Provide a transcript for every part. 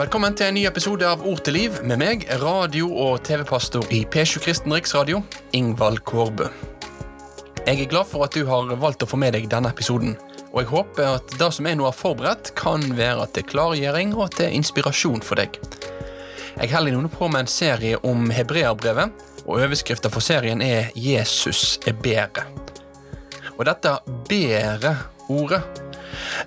Velkommen til en ny episode av Ord til liv med meg, radio- og TV-pastor i P7 Kristen Riksradio, Ingvald Kårbø. Jeg er glad for at du har valgt å få med deg denne episoden, og jeg håper at det som jeg nå har forberedt, kan være til klargjøring og til inspirasjon for deg. Jeg holder nå på med en serie om hebreerbrevet, og overskriften for serien er 'Jesus er bedre'. Og dette bedre-ordet,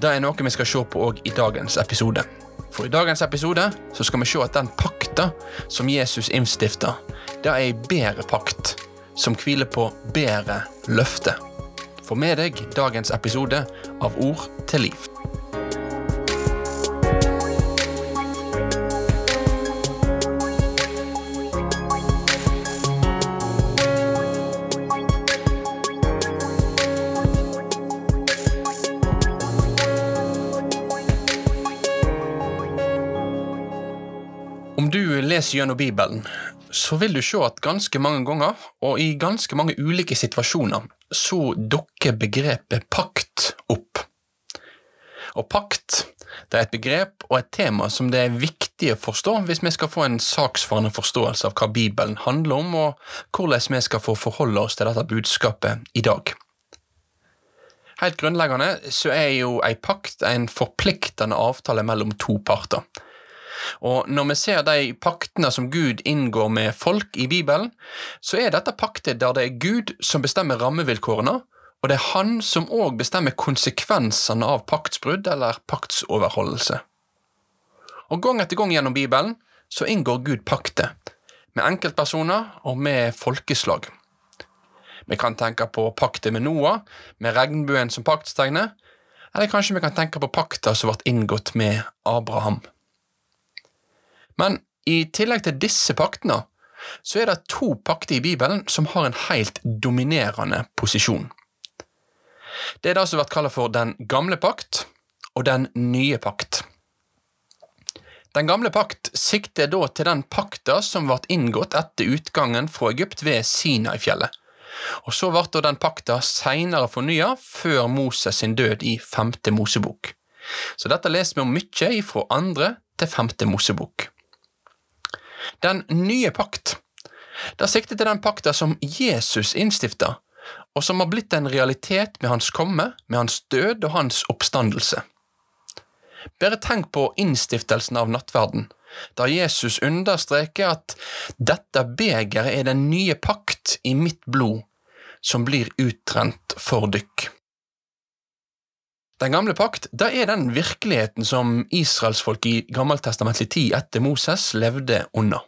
det er noe vi skal se på òg i dagens episode. For i dagens episode så skal vi se at den pakta som Jesus innstifta, det er ei bedre pakt, som hviler på bedre løfte. Få med deg dagens episode av Ord til liv. Leser gjennom Bibelen, så vil du se at ganske mange ganger, og i ganske mange ulike situasjoner, så dukker begrepet pakt opp. Og pakt det er et begrep og et tema som det er viktig å forstå hvis vi skal få en saksfarende forståelse av hva Bibelen handler om, og hvordan vi skal få forholde oss til dette budskapet i dag. Helt grunnleggende så er jo ei pakt en forpliktende avtale mellom to parter. Og når vi ser de paktene som Gud inngår med folk i Bibelen, så er dette pakter der det er Gud som bestemmer rammevilkårene, og det er Han som òg bestemmer konsekvensene av paktsbrudd eller paktsoverholdelse. Og gang etter gang gjennom Bibelen så inngår Gud pakter, med enkeltpersoner og med folkeslag. Vi kan tenke på pakter med Noah, med regnbuen som paktstegne, eller kanskje vi kan tenke på pakter som ble inngått med Abraham. Men i tillegg til disse paktene, så er det to pakter i Bibelen som har en helt dominerende posisjon. Det er det som blir kalt for Den gamle pakt og Den nye pakt. Den gamle pakt sikter da til den pakta som ble inngått etter utgangen fra Egypt ved Sinai-fjellet. Og så ble den pakta seinere fornya før Moses sin død i femte Mosebok. Så dette leser vi om mye fra andre til femte Mosebok. Den nye pakt det sikter til den pakta som Jesus innstifta, og som har blitt en realitet med hans komme, med hans død og hans oppstandelse. Bare tenk på innstiftelsen av nattverden, da Jesus understreker at dette begeret er den nye pakt i mitt blod, som blir utrent for dykk. Den gamle pakt det er den virkeligheten som israelsfolk i gammeltestamentlig tid etter Moses levde under.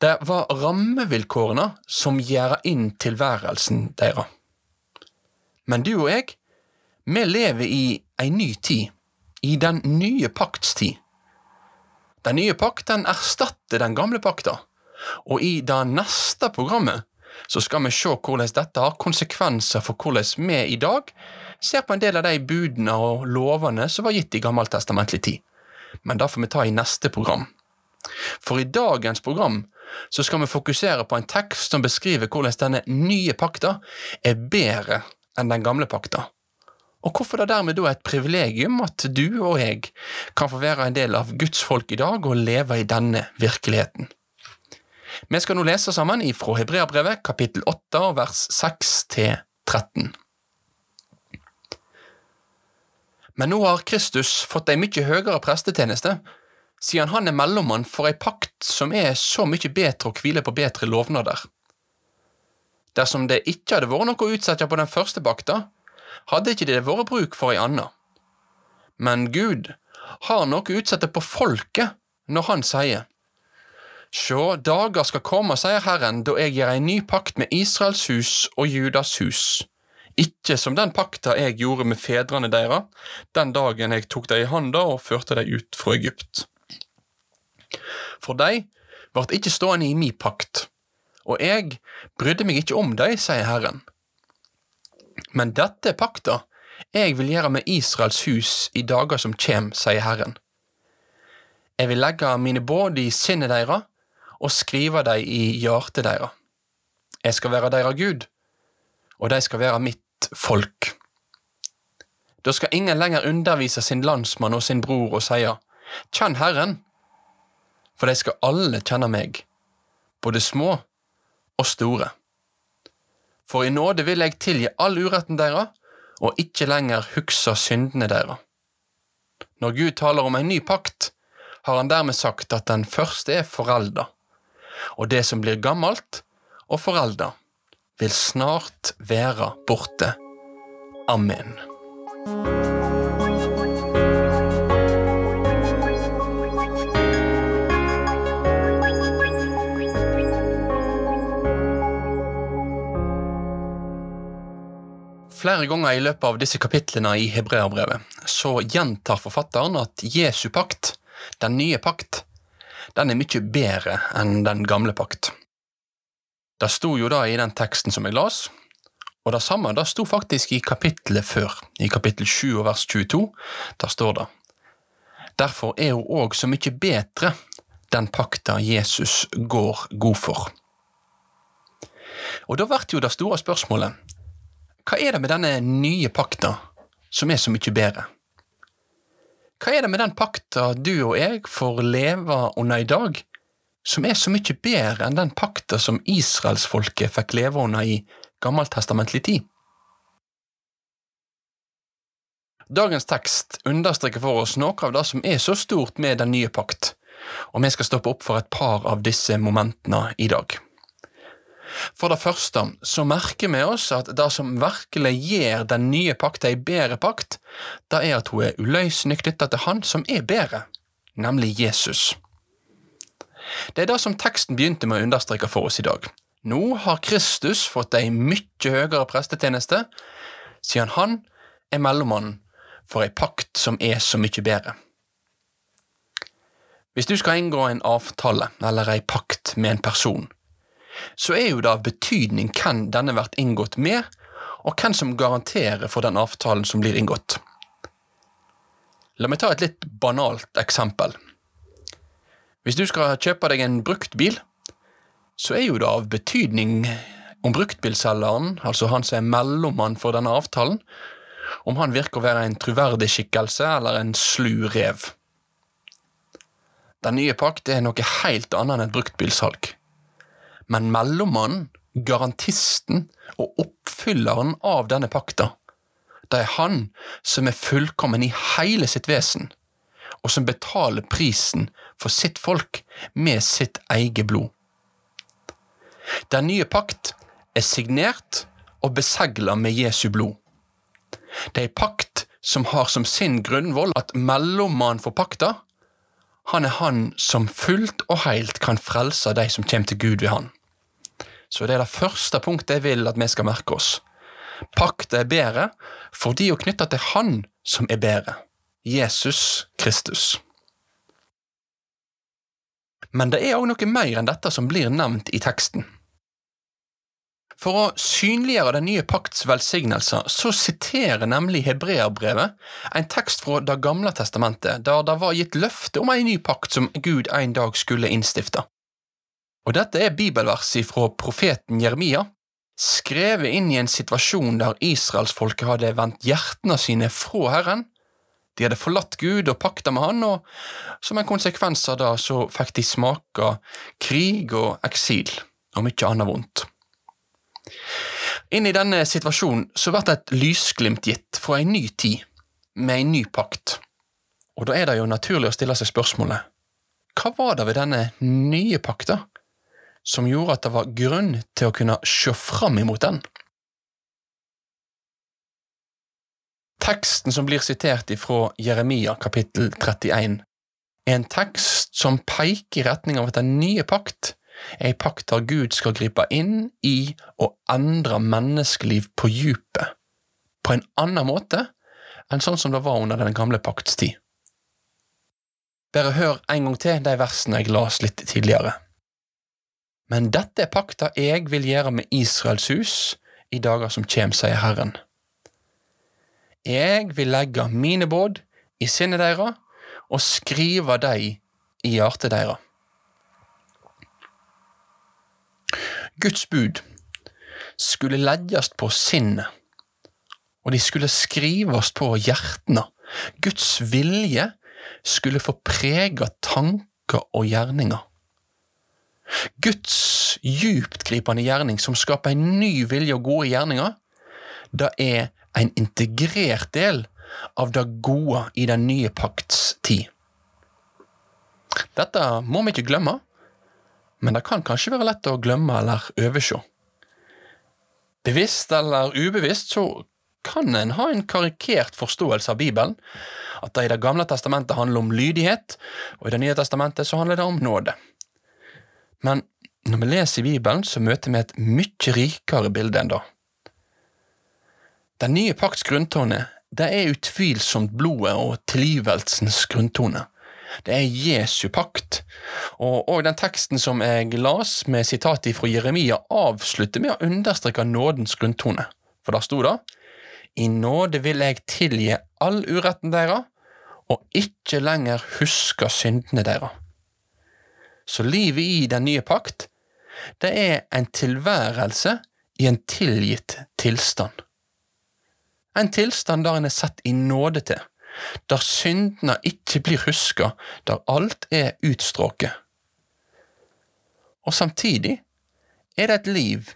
Det var rammevilkårene som gjør inn tilværelsen deres. Men du og jeg, vi lever i ei ny tid, i den nye pakts tid. Den nye pakten erstatter den gamle pakta, og i det neste programmet så skal vi se hvordan dette har konsekvenser for hvordan vi i dag ser på en del av de budene og lovene som var gitt i gammeltestamentlig tid. Men det får vi ta i neste program. For i dagens program så skal vi fokusere på en tekst som beskriver hvordan denne nye pakta er bedre enn den gamle pakta. Og hvorfor det dermed da er et privilegium at du og jeg kan få være en del av Guds folk i dag og leve i denne virkeligheten. Vi skal nå lese sammen ifra Hebreabrevet kapittel 8 vers 6 til 13. Men nå har Kristus fått ei mye høyere prestetjeneste, siden han er mellommann for ei pakt som er så mye bedre å hvile på bedre lovnader. Dersom det ikke hadde vært noe å utsette på den første pakta, hadde ikke det vært bruk for ei anna. Men Gud har noe å utsette på folket når han sier, Sjå, dager skal komme, sier Herren, da jeg gjør ei ny pakt med Israels hus og Judas hus. Ikke som den pakta jeg gjorde med fedrene deres, den dagen jeg tok dem i handa og førte dem ut fra Egypt. For de ble ikke stående i mi pakt, og jeg brydde meg ikke om dem, sier Herren. Men dette er pakta jeg vil gjøre med Israels hus i dager som kjem, sier Herren. Jeg vil legge mine båd i sinnet deres og skrive dem i hjertet deres. Jeg skal være deres Gud, og de skal være mitt folk. Da skal ingen lenger undervise sin landsmann og sin bror og sie, Kjenn Herren, for de skal alle kjenne meg, både små og store. For i nåde vil jeg tilgi all uretten deres, og ikke lenger hukse syndene deres. Når Gud taler om en ny pakt, har han dermed sagt at den første er forelda, og det som blir gammelt og forelda, vil snart være borte. Amen. Flere ganger i løpet av disse kapitlene i Hebreabrevet så gjentar forfatteren at Jesu pakt, den nye pakt, den er mye bedre enn den gamle pakt. Det sto jo da i den teksten som jeg las, og det samme det sto faktisk i kapittelet før, i kapittel 7 og vers 22. Der står det Derfor er hun òg så mye bedre, den pakta Jesus går god for. Og da blir jo det store spørsmålet hva er det med denne nye pakta som er så mye bedre? Hva er det med den pakta du og jeg får leve under i dag, som er så mye bedre enn den pakta som israelsfolket fikk leve under i gammeltestamentlig tid? Dagens tekst understreker for oss noe av det som er så stort med den nye pakt, og vi skal stoppe opp for et par av disse momentene i dag. For det første så merker vi oss at det som virkelig gjør den nye pakta ei bedre pakt, det er at hun er uløselig knytta til Han som er bedre, nemlig Jesus. Det er det som teksten begynte med å understreke for oss i dag. Nå har Kristus fått ei mye høyere prestetjeneste, siden han er mellommannen for ei pakt som er så mye bedre. Hvis du skal inngå en avtale eller ei pakt med en person, så er jo det av betydning hvem denne blir inngått med, og hvem som garanterer for den avtalen som blir inngått. La meg ta et litt banalt eksempel. Hvis du skal kjøpe deg en brukt bil, så er jo det av betydning om bruktbilselgeren, altså han som er mellommann for denne avtalen, om han virker å være en troverdig skikkelse eller en slu rev. Den nye pakt er noe helt annet enn et bruktbilsalg men mellommannen, garantisten og oppfylleren av denne pakta, det er han som er fullkommen i hele sitt vesen, og som betaler prisen for sitt folk med sitt eget blod. Den nye pakt er signert og besegla med Jesu blod. Det er ei pakt som har som sin grunnvoll at mellommannen for pakta, han er han som fullt og heilt kan frelse de som kommer til Gud ved han. Så det er det første punktet jeg vil at vi skal merke oss. Paktet er bedre fordi hun knytter til Han som er bedre, Jesus Kristus. Men det er òg noe mer enn dette som blir nevnt i teksten. For å synliggjøre den nye pakts velsignelser, så siterer nemlig Hebreabrevet en tekst fra Det gamle testamentet, der det var gitt løfte om en ny pakt som Gud en dag skulle innstifte. Og dette er bibelverset fra profeten Jeremia, skrevet inn i en situasjon der israelsfolket hadde vendt hjertene sine fra Herren. De hadde forlatt Gud og pakta med Han, og som en konsekvens av det så fikk de smake krig og eksil og mye annet vondt. Inn i denne situasjonen så blir det et lysglimt gitt fra en ny tid, med en ny pakt. Og da er det jo naturlig å stille seg spørsmålet hva var det ved denne nye pakta som gjorde at det var grunn til å kunne se fram imot den. Teksten som blir sitert ifra Jeremia kapittel 31, er en tekst som peker i retning av at den nye pakt er ei pakt der Gud skal gripe inn i og endre menneskeliv på djupet, på en annen måte enn sånn som det var under den gamle pakts tid. Bare hør en gang til de versene jeg las litt tidligere. Men dette er pakta jeg vil gjøre med Israels hus i dager som kjem, sier Herren. Jeg vil legge mine båd i sinnet deres og skrive dei i hjertet deres. Guds bud skulle legges på sinnet, og de skulle skrives på hjertene. Guds vilje skulle få prege tanker og gjerninger. Guds djuptgripende gjerning som skaper en ny vilje og gode gjerninger, det er en integrert del av det gode i den nye pakts tid. Dette må vi ikke glemme, men det kan kanskje være lett å glemme eller overse. Bevisst eller ubevisst så kan en ha en karikert forståelse av Bibelen, at det i Det gamle testamentet handler om lydighet, og i Det nye testamentet så handler det om nåde. Men når vi leser i Bibelen, så møter vi et mye rikere bilde enn det. Den nye pakts grunntone det er utvilsomt blodet og tilgivelsens grunntone. Det er Jesu pakt, og, og den teksten som jeg las med sitatet fra Jeremia, avslutter med å understreke nådens grunntone, for der sto det I nåde vil jeg tilgi all uretten deres, og ikke lenger huske syndene deres. Så livet i den nye pakt, det er en tilværelse i en tilgitt tilstand. En tilstand der en er satt i nåde til, der syndene ikke blir huska, der alt er utstråket. Og samtidig er det et liv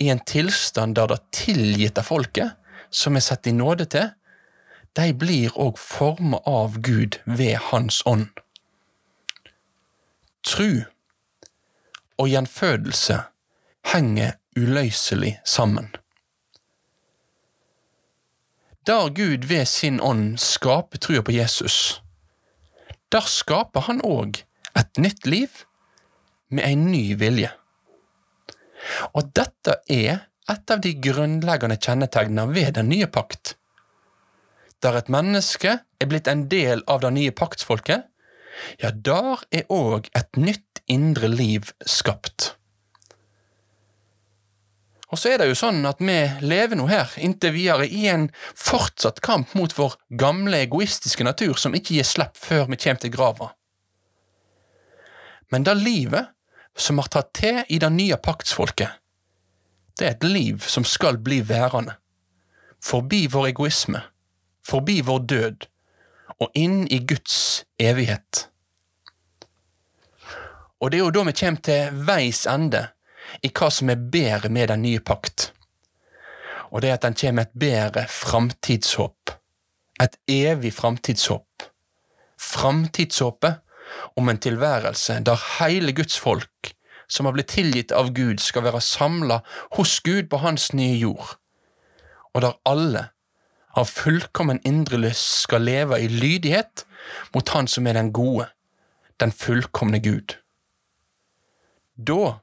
i en tilstand der det tilgitte folket, som er satt i nåde til, de blir òg forma av Gud ved Hans ånd. Tru og gjenfødelse henger uløselig sammen. Der Gud ved sin ånd skaper trua på Jesus, der skaper han òg et nytt liv med en ny vilje. Og dette er et av de grunnleggende kjennetegnene ved den nye pakt. Der et menneske er blitt en del av det nye paktsfolket, ja, der er òg et nytt indre liv skapt. Og så er det jo sånn at vi lever nå her, inntil videre, i en fortsatt kamp mot vår gamle egoistiske natur som ikke gir slipp før vi kommer til grava. Men det livet som har tatt til i det nye paktsfolket, det er et liv som skal bli værende, forbi vår egoisme, forbi vår død, og inn i Guds evighet. Og det er jo da vi kommer til veis ende, i hva som er bedre med den nye pakt. Og det er at den kommer med et bedre framtidshåp. Et evig framtidshåp. Framtidshåpet om en tilværelse der hele Guds folk, som har blitt tilgitt av Gud, skal være samla hos Gud på Hans nye jord, og der alle av fullkommen indre lyst skal leve i lydighet mot Han som er den gode, den fullkomne Gud. Da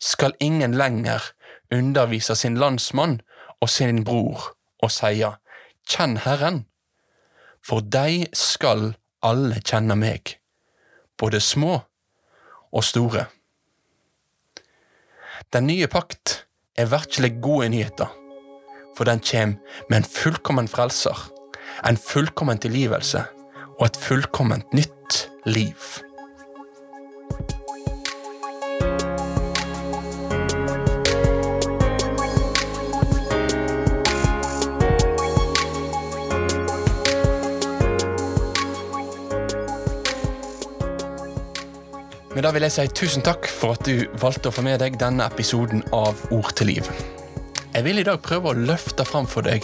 skal ingen lenger undervise sin landsmann og sin bror og seie, Kjenn Herren, for deg skal alle kjenne meg, både små og store. Den nye pakt er virkelig gode nyheter, for den kjem med en fullkommen frelser, en fullkommen tilgivelse og et fullkomment nytt liv. Men da vil jeg si tusen takk for at du valgte å få med deg denne episoden av Ord til liv. Jeg vil i dag prøve å løfte fram for deg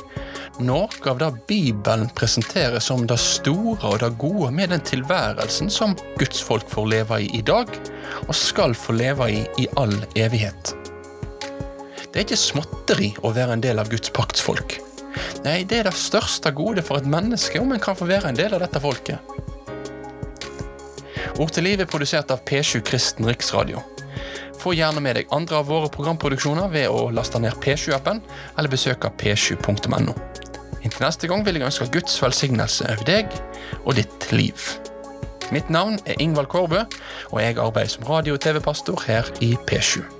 noe av det Bibelen presenterer som det store og det gode med den tilværelsen som Guds folk får leve i i dag, og skal få leve i i all evighet. Det er ikke småtteri å være en del av Guds paktsfolk. Nei, det er det største gode for et menneske om en kan få være en del av dette folket. Ord til liv er produsert av P7 Kristen Riksradio. Få gjerne med deg andre av våre programproduksjoner ved å laste ned P7-appen eller besøke p7.no. Inntil neste gang vil jeg ønske Guds velsignelse over deg og ditt liv. Mitt navn er Ingvald Kårbø, og jeg arbeider som radio- og TV-pastor her i P7.